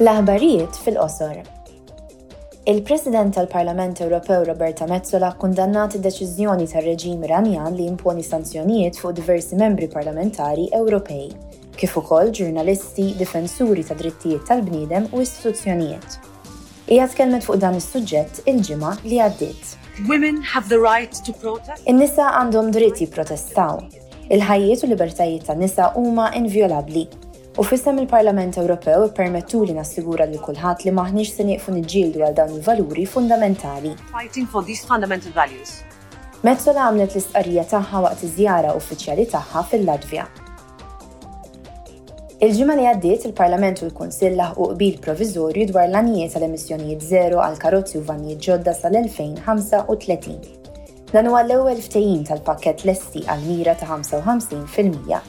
L-aħbarijiet fil-qosor. Il-President tal-Parlament Ewropew Roberta Metsola kkundannat id-deċiżjoni tar-reġim Iranjan li jimponi sanzjonijiet fuq diversi membri parlamentari Ewropej, kif ukoll ġurnalisti, difensuri tad-drittijiet tal-bniedem u istituzzjonijiet. Hija tkellmet fuq dan is-suġġett il-ġimgħa li għaddiet. In-nisa għandhom dritt jipprotestaw. Il-ħajjiet u l-libertajiet tan-nisa huma invjolabbli. U f'isem il-Parlament Ewropew ippermettuli nassigura lil kulħadd li m'aħniex se nieqfu niġġieldu għal dawn il-valuri fundamentali. Fighting for these fundamental values. Metsola għamlet l-istqarrija tagħha waqt iż-żjara uffiċjali tagħha fil-Latvja. Il-ġimgħa li għaddiet il-Parlament u l-Kunsill laħqu qbil proviżorju dwar l-għanijiet għal emissjonijiet żero għal karozzi u vannijiet ġodda sal-2035. Dan huwa l-ewwel ftehim tal-pakkett lesti għal mira ta' 55 fil-mija.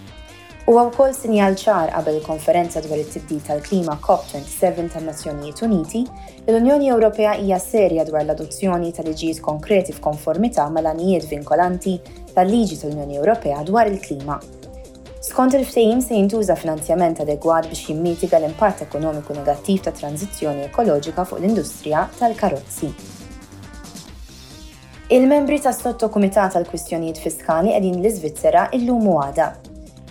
Huwa wkoll sinjal ċar qabel il-konferenza dwar it-tibdil tal-klima COP27 tan-Nazzjonijiet Uniti li l-Unjoni Ewropea hija serja dwar l-adozzjoni ta' liġijiet konkreti f'konformità mal-għanijiet vinkolanti tal-liġi tal-Unjoni Ewropea dwar il-klima. Skont il-ftehim se jintuża finanzjament adegwat biex jimmitiga l-impatt ekonomiku negattiv tat-tranżizzjoni ekoloġika fuq l-industrija tal-karozzi. Il-membri tas-Sottokumitat għall-Kwistjonijiet Fiskali qegħdin l-Iżvizzera llum u għada.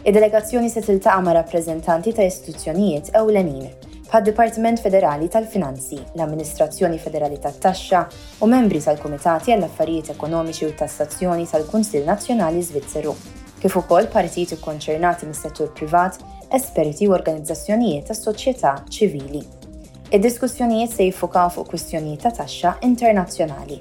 Id-delegazzjoni se tiltaqa' ma' rappreżentanti ta' istituzzjonijiet ewlenin, bħad-Dipartiment Federali tal-Finanzi, l-Amministrazzjoni Federali tat-Taxxa u membri tal-Kumitati għall-Affarijiet Ekonomiċi u t-Tassazzjoni tal-Kunsill Nazzjonali Żvizzeru, kif ukoll partijiet ikkonċernati mis-settur privat, esperti u organizzazzjonijiet tas-soċjetà ċivili. Id-diskussjonijiet se jiffukaw fuq kwistjonijiet ta' taxxa internazzjonali.